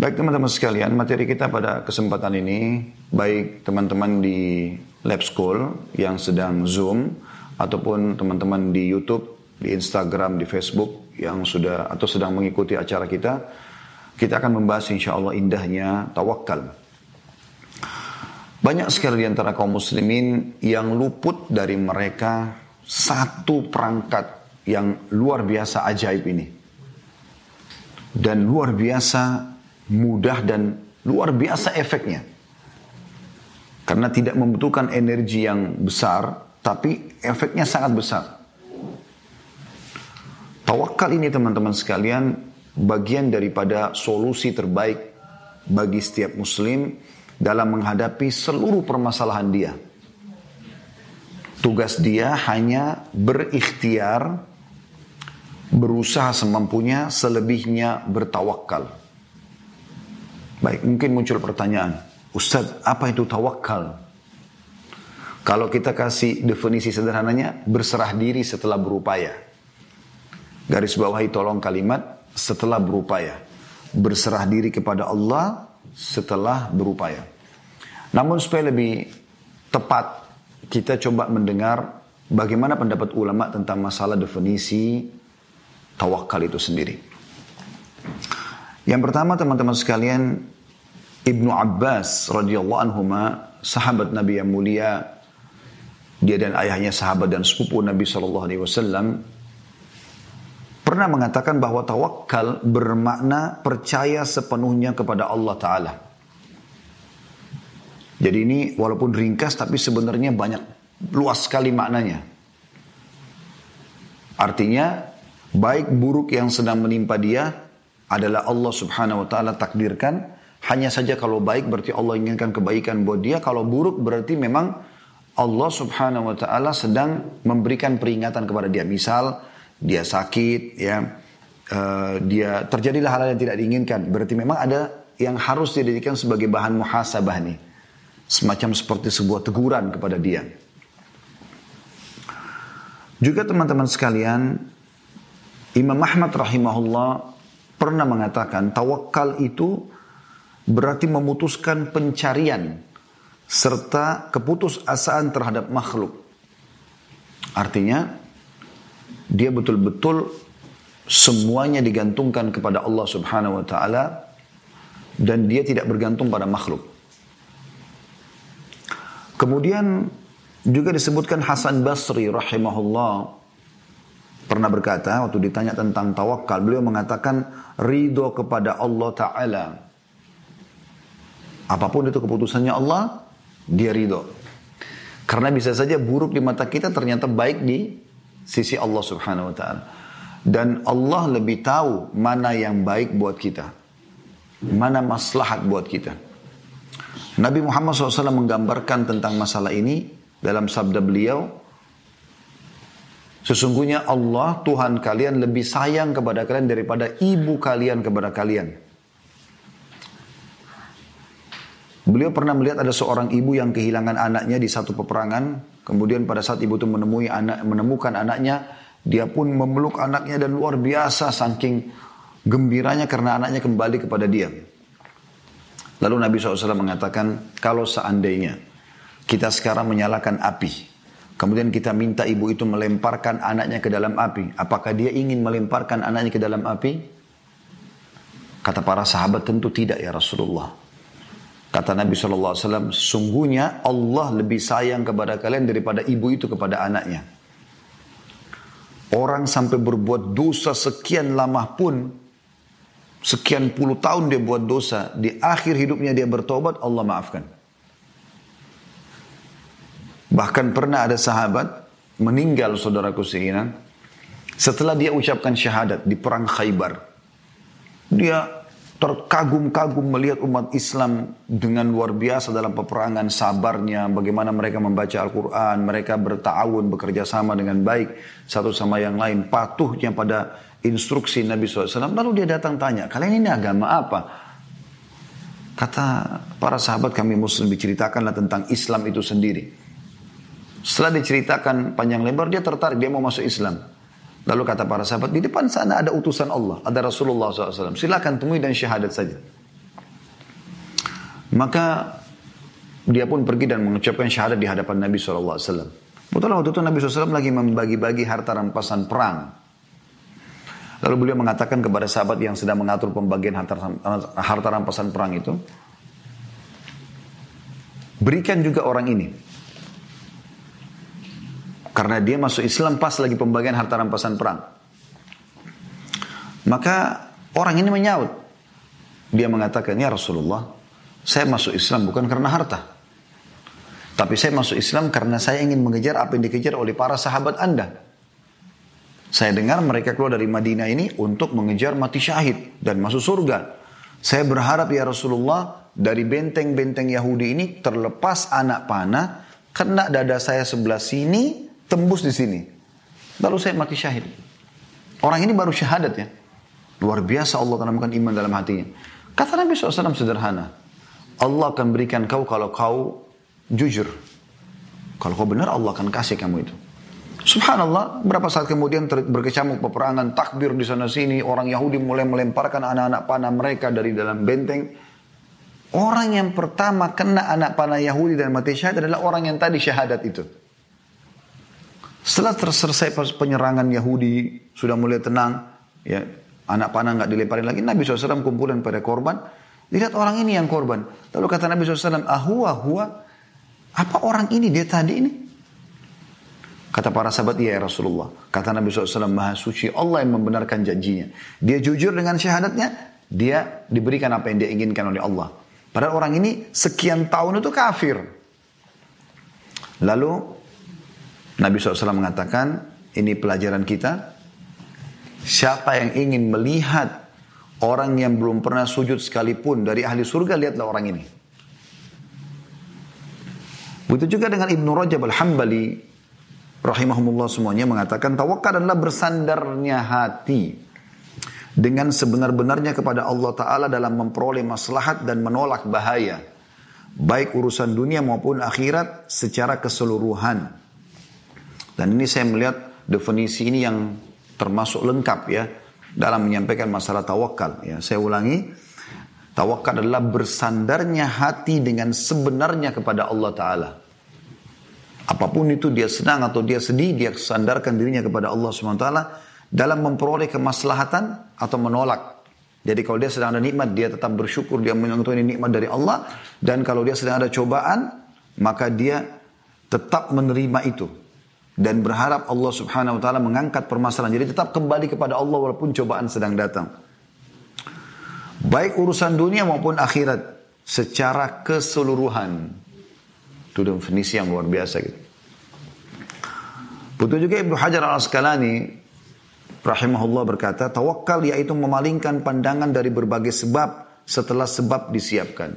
Baik teman-teman sekalian, materi kita pada kesempatan ini, baik teman-teman di lab school yang sedang zoom, ataupun teman-teman di YouTube, di Instagram, di Facebook yang sudah atau sedang mengikuti acara kita, kita akan membahas insya Allah indahnya tawakal. Banyak sekali di antara kaum muslimin yang luput dari mereka satu perangkat yang luar biasa ajaib ini. Dan luar biasa mudah dan luar biasa efeknya. Karena tidak membutuhkan energi yang besar, tapi efeknya sangat besar. Tawakal ini teman-teman sekalian, bagian daripada solusi terbaik bagi setiap muslim dalam menghadapi seluruh permasalahan dia. Tugas dia hanya berikhtiar, berusaha semampunya, selebihnya bertawakal. Baik, mungkin muncul pertanyaan. Ustadz, apa itu tawakal? Kalau kita kasih definisi sederhananya, berserah diri setelah berupaya. Garis bawahi tolong kalimat setelah berupaya. Berserah diri kepada Allah setelah berupaya. Namun supaya lebih tepat, kita coba mendengar bagaimana pendapat ulama tentang masalah definisi tawakal itu sendiri. Yang pertama teman-teman sekalian, Ibnu Abbas radhiyallahu anhu sahabat Nabi yang mulia, dia dan ayahnya sahabat dan sepupu Nabi sallallahu alaihi wasallam pernah mengatakan bahwa tawakal bermakna percaya sepenuhnya kepada Allah taala. Jadi ini walaupun ringkas tapi sebenarnya banyak luas sekali maknanya. Artinya baik buruk yang sedang menimpa dia adalah Allah subhanahu wa ta'ala takdirkan. Hanya saja kalau baik berarti Allah inginkan kebaikan buat dia. Kalau buruk berarti memang Allah subhanahu wa ta'ala sedang memberikan peringatan kepada dia. Misal dia sakit ya. Uh, dia terjadilah hal, hal yang tidak diinginkan. Berarti memang ada yang harus dijadikan sebagai bahan muhasabah nih. Semacam seperti sebuah teguran kepada dia. Juga teman-teman sekalian, Imam Ahmad rahimahullah pernah mengatakan tawakal itu berarti memutuskan pencarian serta keputusasaan terhadap makhluk. Artinya dia betul-betul semuanya digantungkan kepada Allah Subhanahu wa taala dan dia tidak bergantung pada makhluk. Kemudian juga disebutkan Hasan Basri rahimahullah pernah berkata waktu ditanya tentang tawakal, beliau mengatakan ridho kepada Allah Ta'ala. Apa pun itu keputusannya Allah, dia ridho. Karena bisa saja buruk di mata kita ternyata baik di sisi Allah Subhanahu wa taala. Dan Allah lebih tahu mana yang baik buat kita. Mana maslahat buat kita. Nabi Muhammad SAW menggambarkan tentang masalah ini dalam sabda beliau, Sesungguhnya Allah Tuhan kalian lebih sayang kepada kalian daripada ibu kalian kepada kalian. Beliau pernah melihat ada seorang ibu yang kehilangan anaknya di satu peperangan. Kemudian pada saat ibu itu menemui anak, menemukan anaknya, dia pun memeluk anaknya dan luar biasa saking gembiranya karena anaknya kembali kepada dia. Lalu Nabi SAW mengatakan, kalau seandainya kita sekarang menyalakan api, Kemudian kita minta ibu itu melemparkan anaknya ke dalam api. Apakah dia ingin melemparkan anaknya ke dalam api? Kata para sahabat tentu tidak ya Rasulullah. Kata Nabi SAW, sungguhnya Allah lebih sayang kepada kalian daripada ibu itu kepada anaknya. Orang sampai berbuat dosa sekian lama pun, sekian puluh tahun dia buat dosa, di akhir hidupnya dia bertobat, Allah maafkan. Bahkan pernah ada sahabat meninggal saudaraku seinan setelah dia ucapkan syahadat di perang Khaybar. Dia terkagum-kagum melihat umat Islam dengan luar biasa dalam peperangan sabarnya, bagaimana mereka membaca Al-Quran, mereka bertawun, bekerja sama dengan baik satu sama yang lain, patuhnya pada instruksi Nabi SAW. Lalu dia datang tanya, kalian ini agama apa? Kata para sahabat kami muslim diceritakanlah tentang Islam itu sendiri. Setelah diceritakan panjang lebar, dia tertarik, dia mau masuk Islam. Lalu kata para sahabat, di depan sana ada utusan Allah, ada Rasulullah SAW. Silakan temui dan syahadat saja. Maka dia pun pergi dan mengucapkan syahadat di hadapan Nabi SAW. Betul waktu itu Nabi SAW lagi membagi-bagi harta rampasan perang. Lalu beliau mengatakan kepada sahabat yang sedang mengatur pembagian harta, harta rampasan perang itu, berikan juga orang ini. Karena dia masuk Islam pas lagi pembagian harta rampasan perang. Maka orang ini menyaut. Dia mengatakan, ya Rasulullah, saya masuk Islam bukan karena harta. Tapi saya masuk Islam karena saya ingin mengejar apa yang dikejar oleh para sahabat anda. Saya dengar mereka keluar dari Madinah ini untuk mengejar mati syahid dan masuk surga. Saya berharap ya Rasulullah dari benteng-benteng Yahudi ini terlepas anak panah, kena dada saya sebelah sini, tembus di sini. Lalu saya mati syahid. Orang ini baru syahadat ya. Luar biasa Allah tanamkan iman dalam hatinya. Kata Nabi SAW sederhana. Allah akan berikan kau kalau kau jujur. Kalau kau benar Allah akan kasih kamu itu. Subhanallah, berapa saat kemudian berkecamuk peperangan, takbir di sana sini, orang Yahudi mulai melemparkan anak-anak panah mereka dari dalam benteng. Orang yang pertama kena anak panah Yahudi dan mati syahid adalah orang yang tadi syahadat itu. Setelah selesai penyerangan Yahudi, sudah mulai tenang, ya anak panah nggak dilemparin lagi, Nabi SAW kumpulan pada korban, lihat orang ini yang korban. Lalu kata Nabi SAW, ahua, ahua, apa orang ini dia tadi ini? Kata para sahabat, iya ya Rasulullah. Kata Nabi SAW, Maha Suci Allah yang membenarkan janjinya. Dia jujur dengan syahadatnya, dia diberikan apa yang dia inginkan oleh Allah. Padahal orang ini sekian tahun itu kafir. Lalu Nabi SAW mengatakan, ini pelajaran kita. Siapa yang ingin melihat orang yang belum pernah sujud sekalipun dari ahli surga, lihatlah orang ini. Begitu juga dengan Ibnu Rajab al-Hambali rahimahumullah semuanya mengatakan tawakal adalah bersandarnya hati dengan sebenar-benarnya kepada Allah Ta'ala dalam memperoleh maslahat dan menolak bahaya. Baik urusan dunia maupun akhirat secara keseluruhan. Dan ini saya melihat definisi ini yang termasuk lengkap ya dalam menyampaikan masalah tawakal. Ya, saya ulangi, tawakal adalah bersandarnya hati dengan sebenarnya kepada Allah Ta'ala. Apa pun itu dia senang atau dia sedih, dia sandarkan dirinya kepada Allah SWT dalam memperoleh kemaslahatan atau menolak. Jadi kalau dia sedang ada nikmat, dia tetap bersyukur, dia ini nikmat dari Allah. Dan kalau dia sedang ada cobaan, maka dia tetap menerima itu. Dan berharap Allah subhanahu wa ta'ala mengangkat permasalahan. Jadi tetap kembali kepada Allah walaupun cobaan sedang datang. Baik urusan dunia maupun akhirat. Secara keseluruhan. Itu definisi yang luar biasa gitu. Betul juga Ibnu Hajar al-Asqalani rahimahullah berkata, tawakal yaitu memalingkan pandangan dari berbagai sebab setelah sebab disiapkan.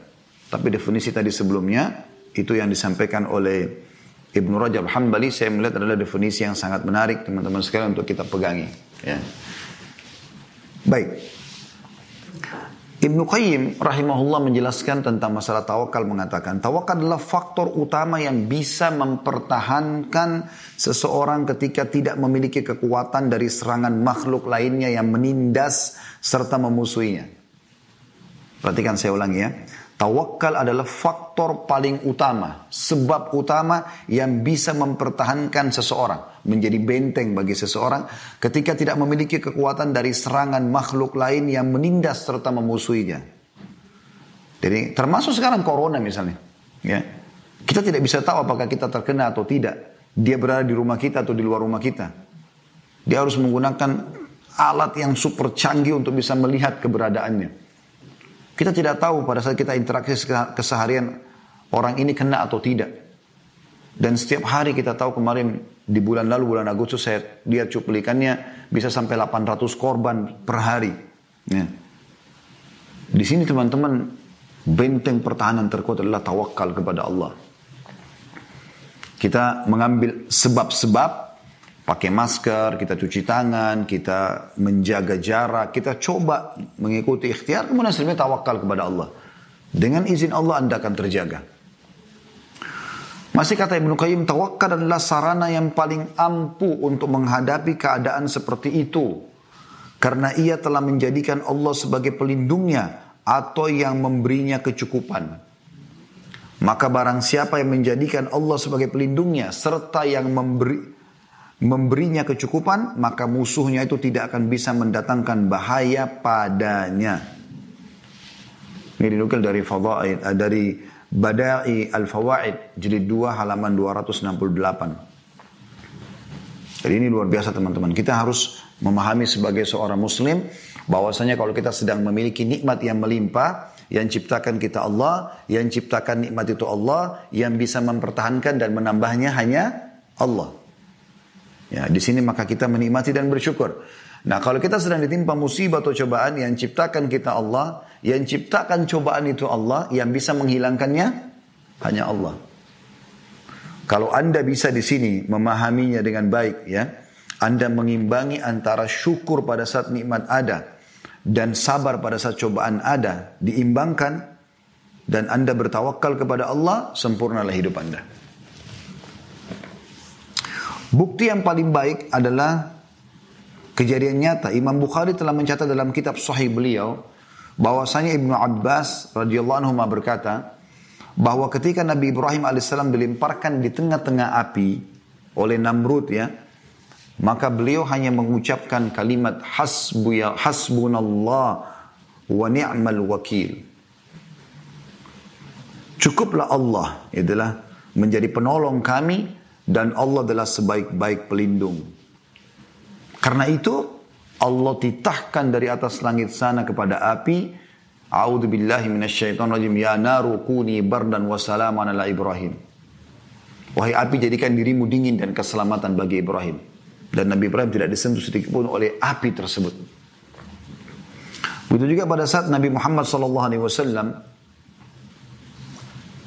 Tapi definisi tadi sebelumnya, itu yang disampaikan oleh Ibnu Rajab Hanbali, saya melihat adalah definisi yang sangat menarik teman-teman sekalian untuk kita pegangi. Ya. Baik. Ibnu Qayyim rahimahullah menjelaskan tentang masalah tawakal mengatakan tawakal adalah faktor utama yang bisa mempertahankan seseorang ketika tidak memiliki kekuatan dari serangan makhluk lainnya yang menindas serta memusuhinya. Perhatikan saya ulangi ya. Tawakal adalah faktor paling utama, sebab utama yang bisa mempertahankan seseorang, menjadi benteng bagi seseorang ketika tidak memiliki kekuatan dari serangan makhluk lain yang menindas serta memusuhinya. Jadi termasuk sekarang corona misalnya, ya. Kita tidak bisa tahu apakah kita terkena atau tidak. Dia berada di rumah kita atau di luar rumah kita. Dia harus menggunakan alat yang super canggih untuk bisa melihat keberadaannya. Kita tidak tahu pada saat kita interaksi keseharian orang ini kena atau tidak. Dan setiap hari kita tahu kemarin di bulan lalu bulan Agustus saya lihat cuplikannya bisa sampai 800 korban per hari. Ya. Di sini teman-teman benteng pertahanan terkuat adalah tawakal kepada Allah. Kita mengambil sebab-sebab pakai masker, kita cuci tangan, kita menjaga jarak, kita coba mengikuti ikhtiar, kemudian sebenarnya tawakal kepada Allah. Dengan izin Allah Anda akan terjaga. Masih kata Ibnu Qayyim, tawakal adalah sarana yang paling ampuh untuk menghadapi keadaan seperti itu. Karena ia telah menjadikan Allah sebagai pelindungnya atau yang memberinya kecukupan. Maka barang siapa yang menjadikan Allah sebagai pelindungnya serta yang memberi memberinya kecukupan, maka musuhnya itu tidak akan bisa mendatangkan bahaya padanya. Ini dinukil dari Fadaid, eh, dari Badai Al-Fawaid, jilid 2 halaman 268. Jadi ini luar biasa teman-teman. Kita harus memahami sebagai seorang muslim bahwasanya kalau kita sedang memiliki nikmat yang melimpah, yang ciptakan kita Allah, yang ciptakan nikmat itu Allah, yang bisa mempertahankan dan menambahnya hanya Allah. Ya, di sini maka kita menikmati dan bersyukur. Nah, kalau kita sedang ditimpa musibah atau cobaan yang ciptakan kita Allah, yang ciptakan cobaan itu Allah, yang bisa menghilangkannya hanya Allah. Kalau Anda bisa di sini memahaminya dengan baik ya, Anda mengimbangi antara syukur pada saat nikmat ada dan sabar pada saat cobaan ada diimbangkan dan Anda bertawakal kepada Allah, sempurnalah hidup Anda. Bukti yang paling baik adalah kejadian nyata. Imam Bukhari telah mencatat dalam kitab sahih beliau bahwasanya Ibnu Abbas radhiyallahu anhu berkata bahwa ketika Nabi Ibrahim alaihissalam dilemparkan di tengah-tengah api oleh Namrud ya, maka beliau hanya mengucapkan kalimat hasbuya hasbunallah wa ni'mal wakil. Cukuplah Allah adalah menjadi penolong kami dan Allah adalah sebaik-baik pelindung. Karena itu Allah titahkan dari atas langit sana kepada api A'udzu billahi rajim ya naru kuni bardan wa salaman ala Ibrahim. Wahai api jadikan dirimu dingin dan keselamatan bagi Ibrahim. Dan Nabi Ibrahim tidak disentuh sedikit pun oleh api tersebut. Begitu juga pada saat Nabi Muhammad SAW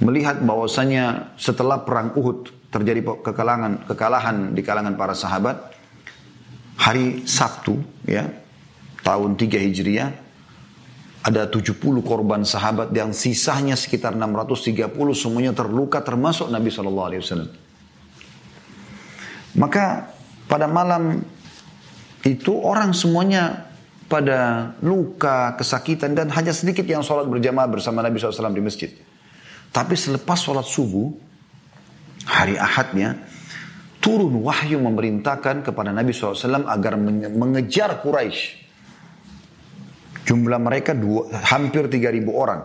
melihat bahwasanya setelah perang Uhud terjadi kekalahan, kekalahan di kalangan para sahabat, hari Sabtu ya tahun 3 Hijriah ada 70 korban sahabat yang sisanya sekitar 630 semuanya terluka termasuk Nabi SAW. Maka pada malam itu orang semuanya pada luka, kesakitan dan hanya sedikit yang sholat berjamaah bersama Nabi SAW di masjid. Tapi selepas sholat subuh, hari ahadnya, turun wahyu memerintahkan kepada Nabi SAW agar mengejar Quraisy. Jumlah mereka dua, hampir 3.000 orang.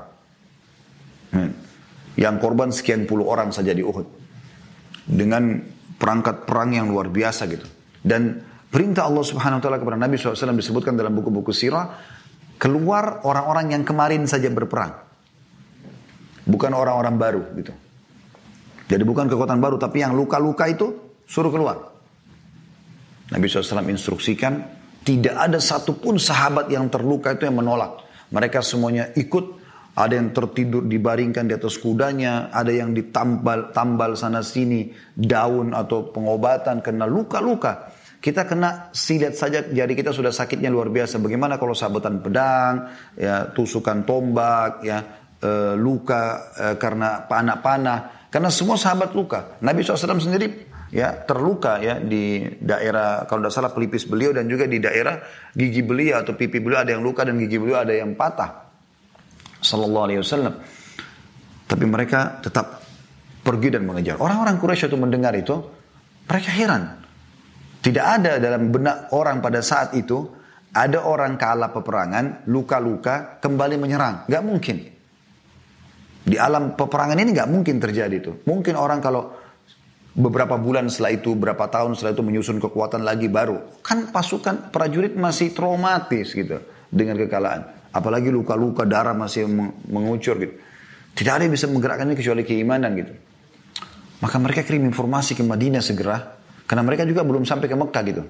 Hmm. Yang korban sekian puluh orang saja di Uhud. Dengan perangkat perang yang luar biasa gitu. Dan perintah Allah Subhanahu wa taala kepada Nabi SAW disebutkan dalam buku-buku sirah, keluar orang-orang yang kemarin saja berperang. Bukan orang-orang baru gitu. Jadi bukan kekuatan baru, tapi yang luka-luka itu suruh keluar. Nabi SAW instruksikan, tidak ada satupun sahabat yang terluka itu yang menolak. Mereka semuanya ikut ada yang tertidur dibaringkan di atas kudanya, ada yang ditambal tambal sana sini daun atau pengobatan kena luka-luka. Kita kena silet saja jadi kita sudah sakitnya luar biasa. Bagaimana kalau sabetan pedang, ya tusukan tombak, ya e, luka e, karena panah-panah. Karena semua sahabat luka. Nabi SAW sendiri ya terluka ya di daerah kalau tidak salah pelipis beliau dan juga di daerah gigi beliau atau pipi beliau ada yang luka dan gigi beliau ada yang patah. Sallallahu Alaihi Wasallam. Tapi mereka tetap pergi dan mengejar. Orang-orang Quraisy itu mendengar itu, mereka heran. Tidak ada dalam benak orang pada saat itu ada orang kalah peperangan, luka-luka, kembali menyerang. Gak mungkin. Di alam peperangan ini gak mungkin terjadi itu. Mungkin orang kalau beberapa bulan setelah itu, berapa tahun setelah itu menyusun kekuatan lagi baru. Kan pasukan prajurit masih traumatis gitu dengan kekalahan. Apalagi luka-luka darah masih mengucur gitu. Tidak ada yang bisa menggerakkannya kecuali keimanan gitu. Maka mereka kirim informasi ke Madinah segera. Karena mereka juga belum sampai ke Mekah gitu.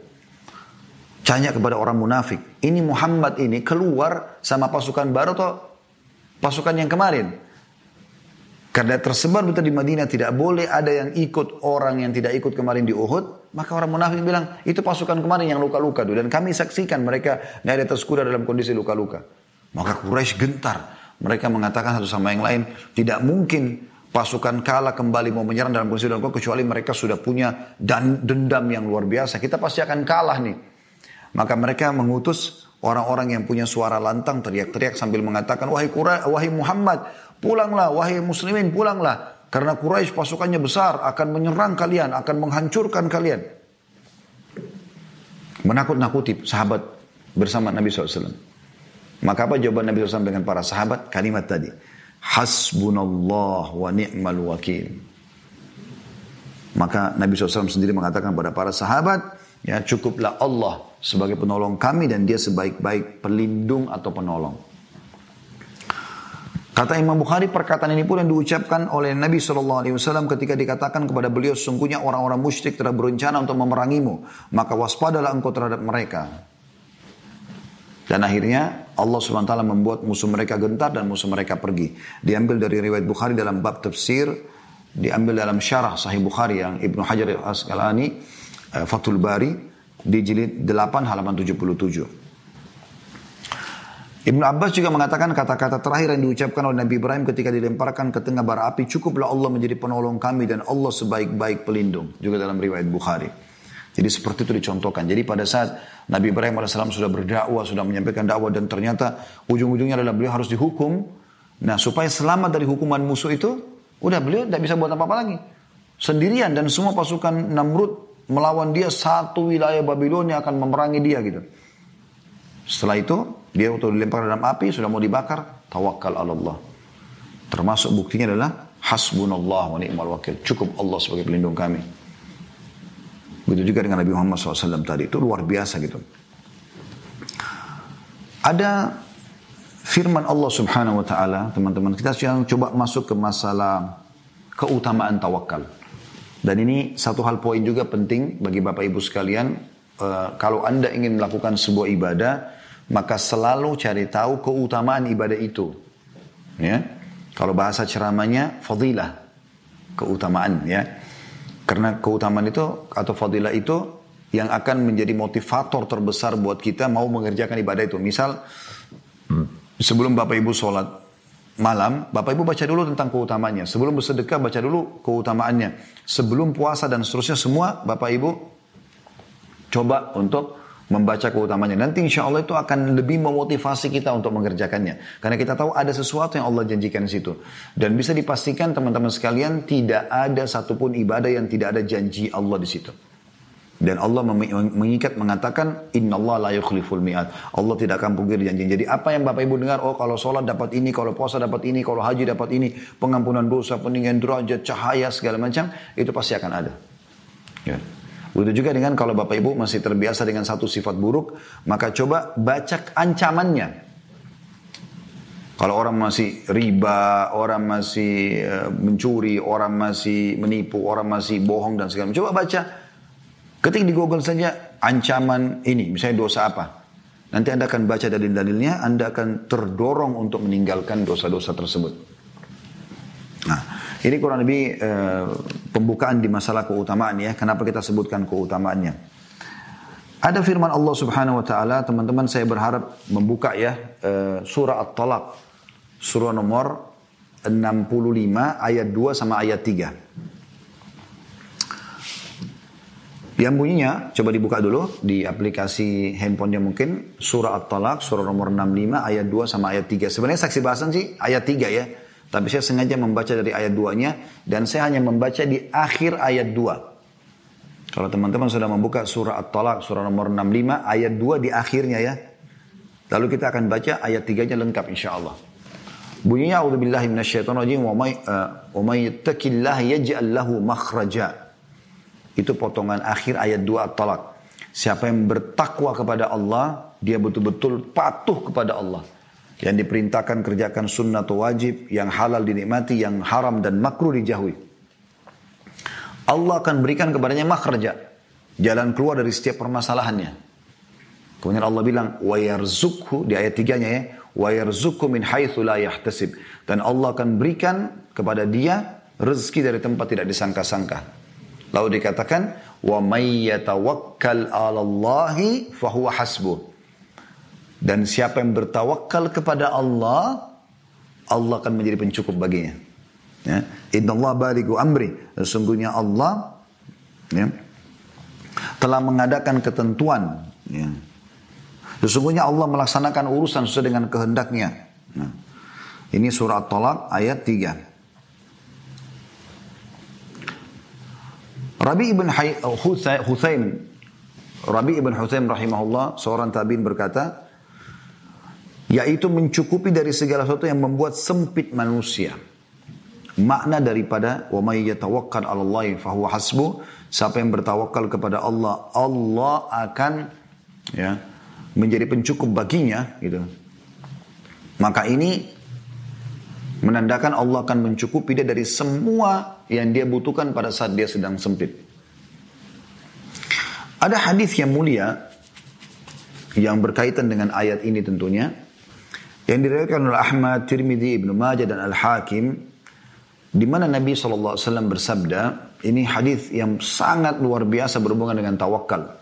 Tanya kepada orang munafik. Ini Muhammad ini keluar sama pasukan baru atau pasukan yang kemarin. Karena tersebar betul di Madinah tidak boleh ada yang ikut orang yang tidak ikut kemarin di Uhud. Maka orang munafik bilang itu pasukan kemarin yang luka-luka Dan kami saksikan mereka di atas kuda dalam kondisi luka-luka. Maka Quraisy gentar. Mereka mengatakan satu sama yang lain, tidak mungkin pasukan kalah kembali mau menyerang dalam kondisi dalam kecuali mereka sudah punya dan dendam yang luar biasa. Kita pasti akan kalah nih. Maka mereka mengutus orang-orang yang punya suara lantang teriak-teriak sambil mengatakan, wahai Quraisy, wahai Muhammad, pulanglah, wahai muslimin, pulanglah. Karena Quraisy pasukannya besar, akan menyerang kalian, akan menghancurkan kalian. Menakut-nakuti sahabat bersama Nabi SAW. Maka apa jawaban Nabi SAW dengan para sahabat? Kalimat tadi. Hasbunallah wa ni'mal wakil. Maka Nabi SAW sendiri mengatakan kepada para sahabat, ya cukuplah Allah sebagai penolong kami dan dia sebaik-baik pelindung atau penolong. Kata Imam Bukhari perkataan ini pun yang diucapkan oleh Nabi SAW ketika dikatakan kepada beliau sungguhnya orang-orang musyrik telah berencana untuk memerangimu maka waspadalah engkau terhadap mereka. Dan akhirnya Allah SWT membuat musuh mereka gentar dan musuh mereka pergi. Diambil dari riwayat Bukhari dalam bab tafsir diambil dalam syarah Sahih Bukhari yang Ibnu Hajar Al-Asqalani uh, Fathul Bari di jilid 8 halaman 77. Ibnu Abbas juga mengatakan kata-kata terakhir yang diucapkan oleh Nabi Ibrahim ketika dilemparkan ke tengah bara api, cukuplah Allah menjadi penolong kami dan Allah sebaik-baik pelindung. Juga dalam riwayat Bukhari. Jadi seperti itu dicontohkan. Jadi pada saat Nabi Ibrahim AS sudah berdakwah, sudah menyampaikan dakwah dan ternyata ujung-ujungnya adalah beliau harus dihukum. Nah supaya selamat dari hukuman musuh itu, Udah beliau tidak bisa buat apa-apa lagi. Sendirian dan semua pasukan Namrud melawan dia satu wilayah Babilonia akan memerangi dia gitu. Setelah itu dia waktu dilempar dalam api sudah mau dibakar tawakal Allah. Termasuk buktinya adalah hasbunallah wa ni'mal wakil. Cukup Allah sebagai pelindung kami. Begitu juga dengan Nabi Muhammad SAW tadi. Itu luar biasa gitu. Ada firman Allah Subhanahu wa taala, teman-teman, kita sekarang coba masuk ke masalah keutamaan tawakal. Dan ini satu hal poin juga penting bagi Bapak Ibu sekalian, uh, kalau Anda ingin melakukan sebuah ibadah, maka selalu cari tahu keutamaan ibadah itu. Ya. Kalau bahasa ceramahnya fadilah, keutamaan ya. Karena keutamaan itu atau fadilah itu yang akan menjadi motivator terbesar buat kita mau mengerjakan ibadah itu. Misal Sebelum Bapak Ibu sholat malam, Bapak Ibu baca dulu tentang keutamanya. Sebelum bersedekah, baca dulu keutamaannya. Sebelum puasa dan seterusnya semua, Bapak Ibu coba untuk membaca keutamanya. Nanti insya Allah itu akan lebih memotivasi kita untuk mengerjakannya. Karena kita tahu ada sesuatu yang Allah janjikan di situ. Dan bisa dipastikan teman-teman sekalian tidak ada satupun ibadah yang tidak ada janji Allah di situ. Dan Allah mengikat mengatakan Inna Allah la yukhliful mi'at. Allah tidak akan pungkir janji. Jadi apa yang Bapak Ibu dengar, oh kalau sholat dapat ini, kalau puasa dapat ini, kalau haji dapat ini, pengampunan dosa, peninggian derajat, cahaya, segala macam, itu pasti akan ada. Ya. Begitu juga dengan kalau Bapak Ibu masih terbiasa dengan satu sifat buruk, maka coba baca ancamannya. Kalau orang masih riba, orang masih uh, mencuri, orang masih menipu, orang masih bohong dan segala macam, coba baca Ketik di Google saja ancaman ini, misalnya dosa apa. Nanti Anda akan baca dalil-dalilnya, Anda akan terdorong untuk meninggalkan dosa-dosa tersebut. Nah, ini kurang lebih uh, pembukaan di masalah keutamaan ya. Kenapa kita sebutkan keutamaannya? Ada firman Allah Subhanahu wa taala, teman-teman saya berharap membuka ya uh, surah At-Talaq. Surah nomor 65 ayat 2 sama ayat 3. Yang bunyinya, coba dibuka dulu di aplikasi handphonenya mungkin. Surah At-Talaq, surah nomor 65, ayat 2 sama ayat 3. Sebenarnya saksi bahasan sih ayat 3 ya. Tapi saya sengaja membaca dari ayat 2-nya. Dan saya hanya membaca di akhir ayat 2. Kalau teman-teman sudah membuka surah At-Talaq, surah nomor 65, ayat 2 di akhirnya ya. Lalu kita akan baca ayat 3-nya lengkap insya Allah. Bunyinya, A'udzubillahi minasyaitonirrajim, wa may uh, yattaqillaha yaj'al lahu makhraja. Itu potongan akhir ayat 2 At-Talaq. Siapa yang bertakwa kepada Allah, dia betul-betul patuh kepada Allah. Yang diperintahkan kerjakan sunnah atau wajib, yang halal dinikmati, yang haram dan makruh dijauhi. Allah akan berikan kepadanya makhraja. Jalan keluar dari setiap permasalahannya. Kemudian Allah bilang, yarzukhu, di ayat tiganya ya, yarzukhu min haithu la yahtasib. Dan Allah akan berikan kepada dia rezeki dari tempat tidak disangka-sangka. Lalu dikatakan wa may yatawakkal 'alallahi fahuwa hasbuh. Dan siapa yang bertawakal kepada Allah, Allah akan menjadi pencukup baginya. Ya. Inna Allah baligu amri. Sesungguhnya Allah ya, telah mengadakan ketentuan ya, Sesungguhnya Allah melaksanakan urusan sesuai dengan kehendaknya. Nah, ini surat Tolak ayat 3. Rabi ibn Huthaim Rabi ibn Huthaim rahimahullah seorang tabiin berkata yaitu mencukupi dari segala sesuatu yang membuat sempit manusia. Makna daripada wa may yatawakkal 'ala Allah fahuwa hasbu, siapa yang bertawakal kepada Allah, Allah akan ya menjadi pencukup baginya gitu. Maka ini menandakan Allah akan mencukupi dia dari semua yang dia butuhkan pada saat dia sedang sempit. Ada hadis yang mulia yang berkaitan dengan ayat ini tentunya yang diriwayatkan oleh Ahmad, Tirmidzi, Ibnu Majah dan Al-Hakim di mana Nabi SAW bersabda, ini hadis yang sangat luar biasa berhubungan dengan tawakal.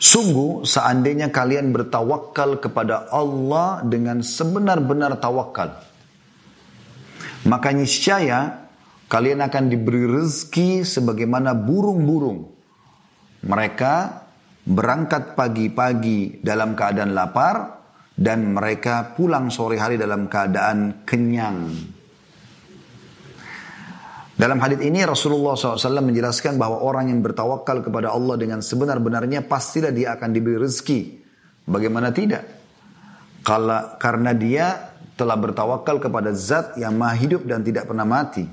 Sungguh seandainya kalian bertawakal kepada Allah dengan sebenar-benar tawakal. Maka niscaya kalian akan diberi rezeki sebagaimana burung-burung. Mereka berangkat pagi-pagi dalam keadaan lapar, dan mereka pulang sore hari dalam keadaan kenyang. Dalam hadis ini Rasulullah SAW menjelaskan bahwa orang yang bertawakal kepada Allah dengan sebenar-benarnya pastilah dia akan diberi rezeki. Bagaimana tidak? Kala, karena dia telah bertawakal kepada zat yang maha hidup dan tidak pernah mati.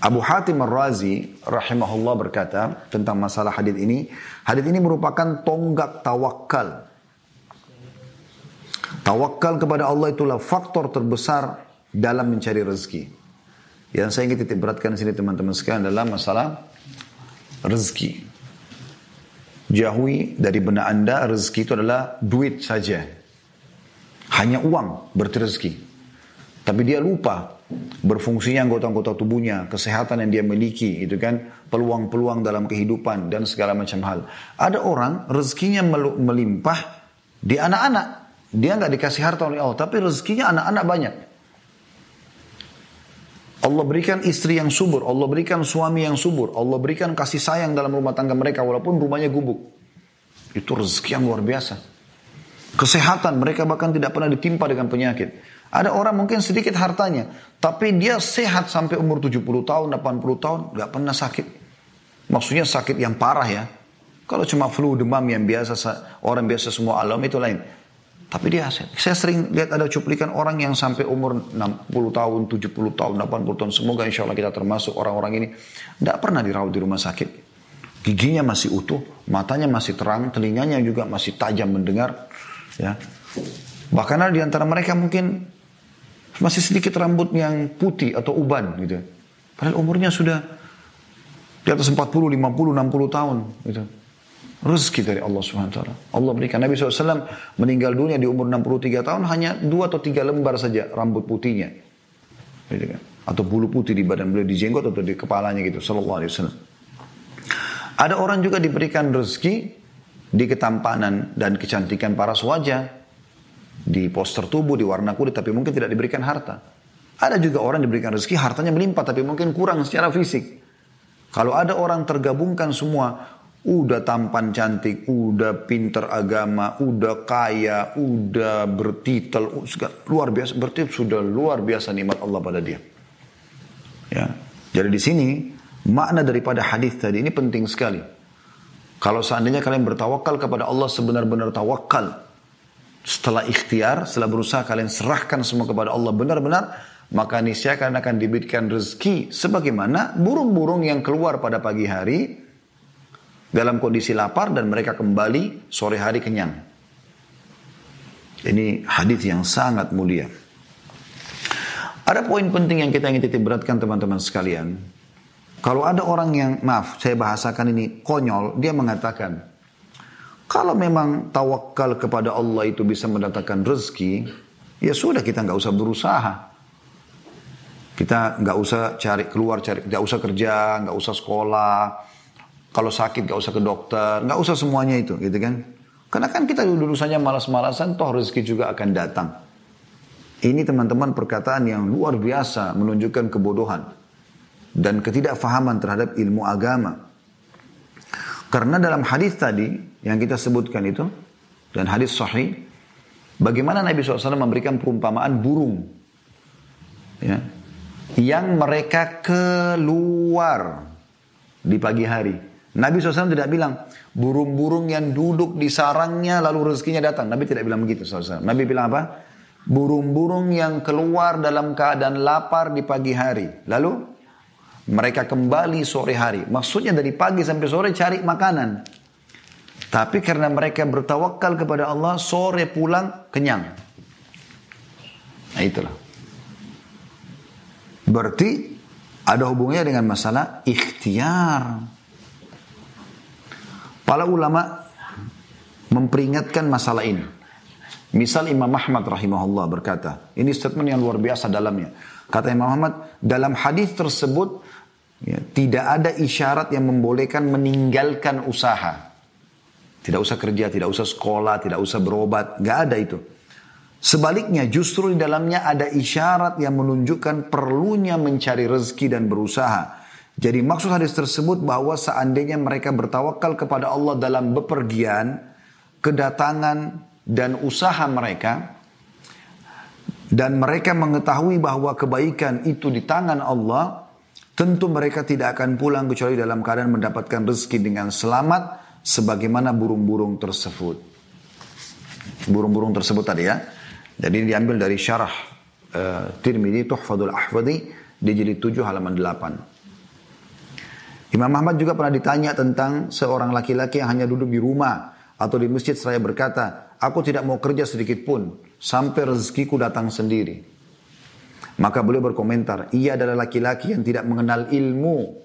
Abu Hatim Ar-Razi rahimahullah berkata tentang masalah hadis ini, hadis ini merupakan tonggak tawakal Tawakal kepada Allah itulah faktor terbesar dalam mencari rezeki. Yang saya ingin titik beratkan di sini teman-teman sekalian adalah masalah rezeki. Jauhi dari benak anda rezeki itu adalah duit saja. Hanya uang berarti rezeki. Tapi dia lupa berfungsinya anggota-anggota tubuhnya, kesehatan yang dia miliki, itu kan peluang-peluang dalam kehidupan dan segala macam hal. Ada orang rezekinya melimpah di anak-anak, dia nggak dikasih harta oleh Allah, tapi rezekinya anak-anak banyak. Allah berikan istri yang subur, Allah berikan suami yang subur, Allah berikan kasih sayang dalam rumah tangga mereka walaupun rumahnya gubuk. Itu rezeki yang luar biasa. Kesehatan mereka bahkan tidak pernah ditimpa dengan penyakit. Ada orang mungkin sedikit hartanya, tapi dia sehat sampai umur 70 tahun, 80 tahun, nggak pernah sakit. Maksudnya sakit yang parah ya. Kalau cuma flu, demam yang biasa, orang biasa semua alam itu lain. Tapi dia Saya sering lihat ada cuplikan orang yang sampai umur 60 tahun, 70 tahun, 80 tahun. Semoga insya Allah kita termasuk orang-orang ini. Tidak pernah dirawat di rumah sakit. Giginya masih utuh, matanya masih terang, telinganya juga masih tajam mendengar. Ya. Bahkan ada di antara mereka mungkin masih sedikit rambut yang putih atau uban gitu. Padahal umurnya sudah di atas 40, 50, 60 tahun gitu rezeki dari Allah SWT. Allah berikan. Nabi SAW meninggal dunia di umur 63 tahun hanya dua atau tiga lembar saja rambut putihnya. Gitu kan? Atau bulu putih di badan beliau, di jenggot atau di kepalanya gitu. Sallallahu Alaihi Wasallam. Ada orang juga diberikan rezeki di ketampanan dan kecantikan paras wajah. Di poster tubuh, di warna kulit, tapi mungkin tidak diberikan harta. Ada juga orang diberikan rezeki, hartanya melimpah, tapi mungkin kurang secara fisik. Kalau ada orang tergabungkan semua, Udah tampan cantik, udah pinter agama, udah kaya, udah bertitel, luar biasa. Berarti sudah luar biasa nikmat Allah pada dia. Ya. Jadi di sini makna daripada hadis tadi ini penting sekali. Kalau seandainya kalian bertawakal kepada Allah sebenar-benar tawakal, setelah ikhtiar, setelah berusaha kalian serahkan semua kepada Allah benar-benar, maka niscaya kalian akan diberikan rezeki sebagaimana burung-burung yang keluar pada pagi hari dalam kondisi lapar dan mereka kembali sore hari kenyang. Ini hadis yang sangat mulia. Ada poin penting yang kita ingin titip beratkan teman-teman sekalian. Kalau ada orang yang, maaf saya bahasakan ini konyol, dia mengatakan, kalau memang tawakal kepada Allah itu bisa mendatangkan rezeki, ya sudah kita nggak usah berusaha. Kita nggak usah cari keluar, cari nggak usah kerja, nggak usah sekolah, kalau sakit gak usah ke dokter, gak usah semuanya itu gitu kan. Karena kan kita dulu saja malas-malasan, toh rezeki juga akan datang. Ini teman-teman perkataan yang luar biasa menunjukkan kebodohan dan ketidakfahaman terhadap ilmu agama. Karena dalam hadis tadi yang kita sebutkan itu, dan hadis sahih bagaimana Nabi SAW memberikan perumpamaan burung ya, yang mereka keluar di pagi hari. Nabi SAW tidak bilang burung-burung yang duduk di sarangnya lalu rezekinya datang. Nabi tidak bilang begitu SAW. Nabi bilang apa? Burung-burung yang keluar dalam keadaan lapar di pagi hari. Lalu mereka kembali sore hari. Maksudnya dari pagi sampai sore cari makanan. Tapi karena mereka bertawakal kepada Allah, sore pulang kenyang. Nah itulah. Berarti ada hubungannya dengan masalah ikhtiar. Para ulama memperingatkan masalah ini. Misal Imam Ahmad rahimahullah berkata, ini statement yang luar biasa dalamnya. Kata Imam Ahmad, dalam hadis tersebut ya, tidak ada isyarat yang membolehkan meninggalkan usaha. Tidak usah kerja, tidak usah sekolah, tidak usah berobat, nggak ada itu. Sebaliknya justru di dalamnya ada isyarat yang menunjukkan perlunya mencari rezeki dan berusaha. Jadi maksud hadis tersebut bahwa seandainya mereka bertawakal kepada Allah dalam bepergian, kedatangan dan usaha mereka, dan mereka mengetahui bahwa kebaikan itu di tangan Allah, tentu mereka tidak akan pulang kecuali dalam keadaan mendapatkan rezeki dengan selamat sebagaimana burung-burung tersebut. Burung-burung tersebut tadi ya. Jadi diambil dari syarah uh, Tirmidzi Tuhfadul Ahfadi di jilid 7 halaman 8. Imam Ahmad juga pernah ditanya tentang seorang laki-laki yang hanya duduk di rumah atau di masjid seraya berkata, aku tidak mau kerja sedikit pun sampai rezekiku datang sendiri. Maka beliau berkomentar, ia adalah laki-laki yang tidak mengenal ilmu.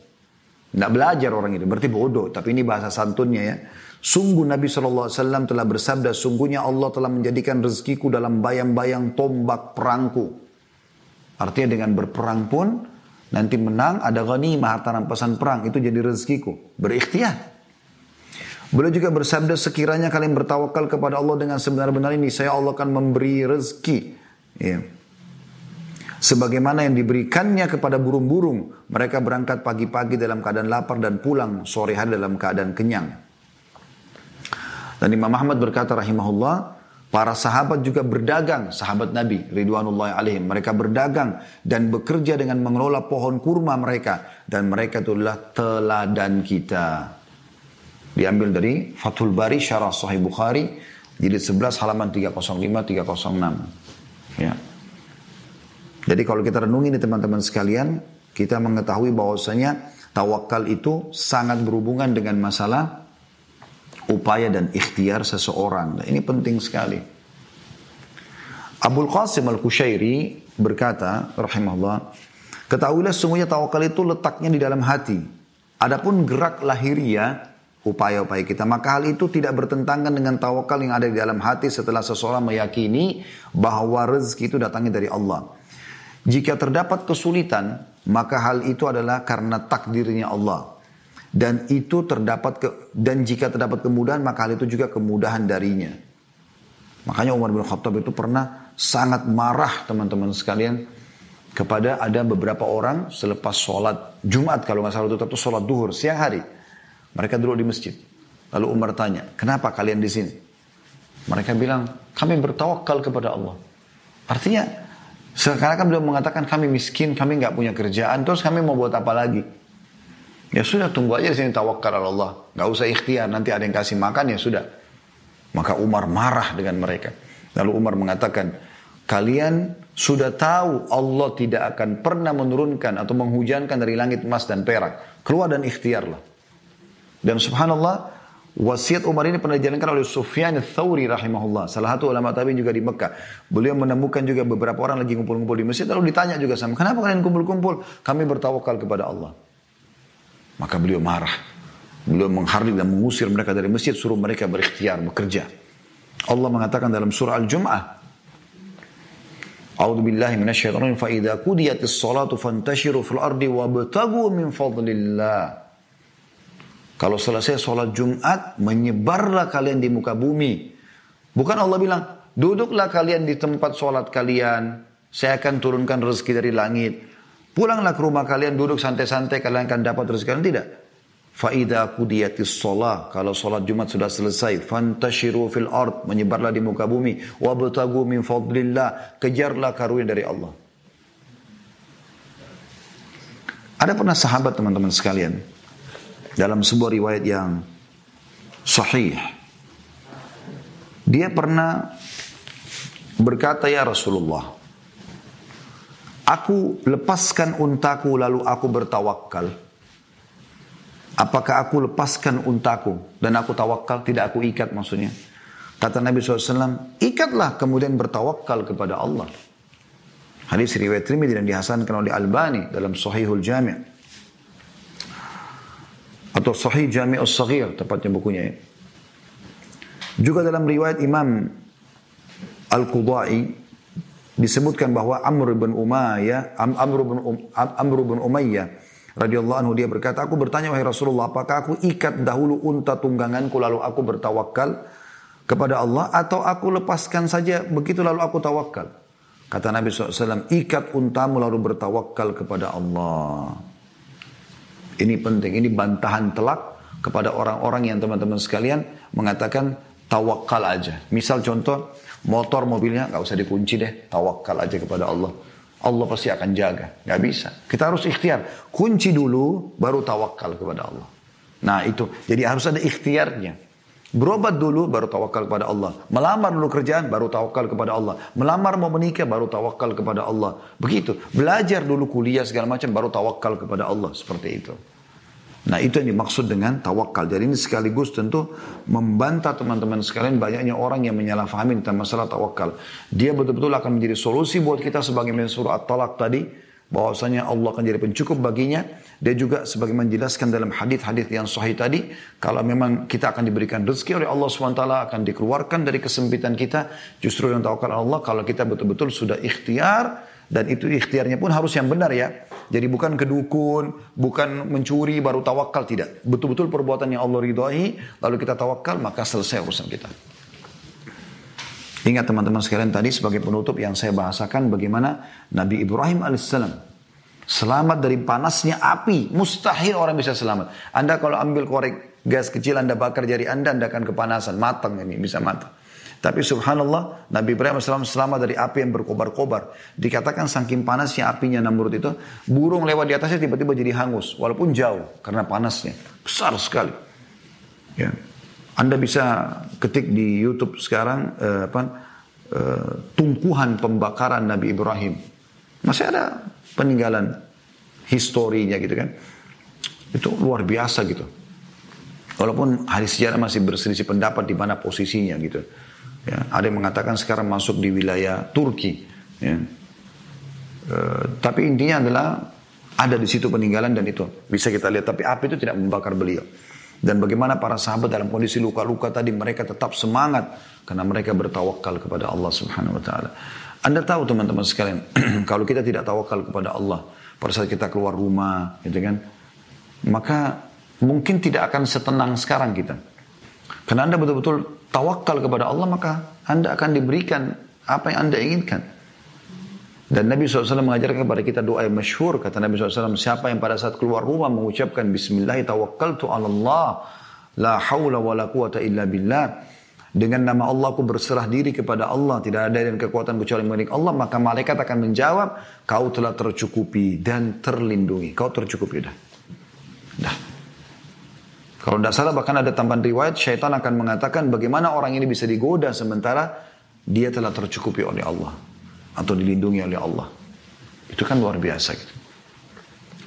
Tidak belajar orang itu, berarti bodoh. Tapi ini bahasa santunnya ya. Sungguh Nabi SAW telah bersabda, sungguhnya Allah telah menjadikan rezekiku dalam bayang-bayang tombak perangku. Artinya dengan berperang pun, nanti menang, ada ghanimah, harta rampasan perang, itu jadi rezekiku. Berikhtiar. Beliau juga bersabda, sekiranya kalian bertawakal kepada Allah dengan sebenar-benar ini, saya Allah akan memberi rezeki. Ya. Sebagaimana yang diberikannya kepada burung-burung, mereka berangkat pagi-pagi dalam keadaan lapar dan pulang sore hari dalam keadaan kenyang. Dan Imam Ahmad berkata rahimahullah, para sahabat juga berdagang, sahabat Nabi Ridwanullah alaihim. Mereka berdagang dan bekerja dengan mengelola pohon kurma mereka. Dan mereka itulah teladan kita. Diambil dari Fathul Bari Syarah Sahih Bukhari, jilid 11 halaman 305-306. Ya. Jadi kalau kita renungi ini teman-teman sekalian, kita mengetahui bahwasanya tawakal itu sangat berhubungan dengan masalah upaya dan ikhtiar seseorang. Nah, ini penting sekali. Abul Qasim Al-Kushairi berkata, rahimahullah, ketahuilah sungguhnya tawakal itu letaknya di dalam hati. Adapun gerak lahiriah, upaya-upaya kita, maka hal itu tidak bertentangan dengan tawakal yang ada di dalam hati setelah seseorang meyakini bahwa rezeki itu datangnya dari Allah. Jika terdapat kesulitan, maka hal itu adalah karena takdirnya Allah dan itu terdapat ke, dan jika terdapat kemudahan maka hal itu juga kemudahan darinya. Makanya Umar bin Khattab itu pernah sangat marah teman-teman sekalian kepada ada beberapa orang selepas sholat Jumat kalau nggak salah itu sholat duhur siang hari. Mereka duduk di masjid. Lalu Umar tanya, kenapa kalian di sini? Mereka bilang, kami bertawakal kepada Allah. Artinya, sekarang kan beliau mengatakan kami miskin, kami nggak punya kerjaan, terus kami mau buat apa lagi? Ya sudah tunggu aja sini tawakal Allah. Gak usah ikhtiar, nanti ada yang kasih makan ya sudah. Maka Umar marah dengan mereka. Lalu Umar mengatakan, kalian sudah tahu Allah tidak akan pernah menurunkan atau menghujankan dari langit emas dan perak. Keluar dan ikhtiarlah. Dan subhanallah, wasiat Umar ini pernah dijalankan oleh Sufyan Thawri rahimahullah. Salah satu ulama tabi'in juga di Mekah. Beliau menemukan juga beberapa orang lagi kumpul-kumpul di masjid. Lalu ditanya juga sama, kenapa kalian kumpul-kumpul? Kami bertawakal kepada Allah. Maka beliau marah. Beliau menghardik dan mengusir mereka dari masjid, suruh mereka berikhtiar, bekerja. Allah mengatakan dalam surah Al-Jum'ah, A'udzu billahi minasyaitonir rajim fa salatu fantashiru fil ardi wabtagu min fadlillah. Kalau selesai sholat Jumat, menyebarlah kalian di muka bumi. Bukan Allah bilang, duduklah kalian di tempat sholat kalian. Saya akan turunkan rezeki dari langit. Pulanglah ke rumah kalian, duduk santai-santai, kalian akan dapat rezeki kalian. Tidak. Fa'idha kudiyatis sholah. Kalau sholat Jumat sudah selesai. Fantashiru fil ard. Menyebarlah di muka bumi. Wabtagu min fadlillah. Kejarlah karunia dari Allah. Ada pernah sahabat teman-teman sekalian. Dalam sebuah riwayat yang sahih. Dia pernah berkata ya Rasulullah. Aku lepaskan untaku lalu aku bertawakal. Apakah aku lepaskan untaku dan aku tawakal? Tidak aku ikat maksudnya. Kata Nabi SAW, ikatlah kemudian bertawakal kepada Allah. Hadis riwayat Tirmidzi dan dihasankan oleh Albani dalam Sahihul Jami' atau Sahih Jami'us Saghir tepatnya bukunya ya. Juga dalam riwayat Imam Al-Qudai disebutkan bahwa Amr bin Umayyah Amr bin um, Amr bin Umayyah radhiyallahu anhu dia berkata aku bertanya wahai Rasulullah apakah aku ikat dahulu unta tungganganku lalu aku bertawakal kepada Allah atau aku lepaskan saja begitu lalu aku tawakal kata Nabi SAW ikat untamu lalu bertawakal kepada Allah ini penting ini bantahan telak kepada orang-orang yang teman-teman sekalian mengatakan tawakal aja misal contoh Motor mobilnya nggak usah dikunci deh, tawakal aja kepada Allah. Allah pasti akan jaga. Nggak bisa. Kita harus ikhtiar. Kunci dulu, baru tawakal kepada Allah. Nah itu. Jadi harus ada ikhtiarnya. Berobat dulu, baru tawakal kepada Allah. Melamar dulu kerjaan, baru tawakal kepada Allah. Melamar mau menikah, baru tawakal kepada Allah. Begitu. Belajar dulu kuliah segala macam, baru tawakal kepada Allah. Seperti itu. Nah itu yang dimaksud dengan tawakal. Jadi ini sekaligus tentu membantah teman-teman sekalian banyaknya orang yang menyalahfahami tentang masalah tawakal. Dia betul-betul akan menjadi solusi buat kita sebagai surah At-Talaq tadi. Bahwasanya Allah akan jadi pencukup baginya. Dia juga sebagai menjelaskan dalam hadis-hadis yang sahih tadi. Kalau memang kita akan diberikan rezeki oleh Allah SWT akan dikeluarkan dari kesempitan kita. Justru yang tawakal Allah kalau kita betul-betul sudah ikhtiar dan itu ikhtiarnya pun harus yang benar ya. Jadi bukan kedukun, bukan mencuri baru tawakal, tidak. Betul-betul perbuatan yang Allah ridhoi, lalu kita tawakal, maka selesai urusan kita. Ingat teman-teman sekalian tadi sebagai penutup yang saya bahasakan bagaimana Nabi Ibrahim alaihissalam selamat dari panasnya api. Mustahil orang bisa selamat. Anda kalau ambil korek gas kecil Anda bakar jari Anda, Anda akan kepanasan. Matang ini, bisa matang. Tapi subhanallah, Nabi Ibrahim AS selamat dari api yang berkobar-kobar. Dikatakan saking panasnya apinya Namrud itu, burung lewat di atasnya tiba-tiba jadi hangus. Walaupun jauh, karena panasnya. Besar sekali. Ya. Anda bisa ketik di YouTube sekarang, eh, apa, eh, tumpuhan pembakaran Nabi Ibrahim. Masih ada peninggalan historinya gitu kan. Itu luar biasa gitu. Walaupun hadis sejarah masih berselisih pendapat di mana posisinya gitu. Ya, ada yang mengatakan sekarang masuk di wilayah Turki. Ya. E, tapi intinya adalah ada di situ peninggalan dan itu bisa kita lihat. Tapi api itu tidak membakar beliau. Dan bagaimana para sahabat dalam kondisi luka-luka tadi mereka tetap semangat karena mereka bertawakal kepada Allah Subhanahu wa taala. Anda tahu teman-teman sekalian, kalau kita tidak tawakal kepada Allah pada saat kita keluar rumah, gitu kan, maka mungkin tidak akan setenang sekarang kita. Karena Anda betul-betul tawakal kepada Allah, maka Anda akan diberikan apa yang Anda inginkan. Dan Nabi SAW mengajarkan kepada kita doa yang masyhur. Kata Nabi SAW, siapa yang pada saat keluar rumah mengucapkan Bismillah tawakkaltu Allah. La hawla wa la quwata illa billah. Dengan nama Allah aku berserah diri kepada Allah. Tidak ada dan kekuatan kecuali milik Allah. Maka malaikat akan menjawab, kau telah tercukupi dan terlindungi. Kau tercukupi dah. Dah. Kalau tidak salah bahkan ada tambahan riwayat syaitan akan mengatakan bagaimana orang ini bisa digoda sementara dia telah tercukupi oleh Allah atau dilindungi oleh Allah. Itu kan luar biasa gitu.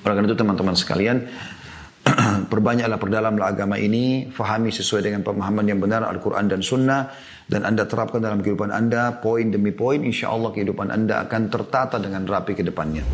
Oleh karena itu teman-teman sekalian, perbanyaklah perdalamlah agama ini, fahami sesuai dengan pemahaman yang benar Al-Quran dan Sunnah, dan Anda terapkan dalam kehidupan Anda, poin demi poin, insya Allah kehidupan Anda akan tertata dengan rapi ke depannya.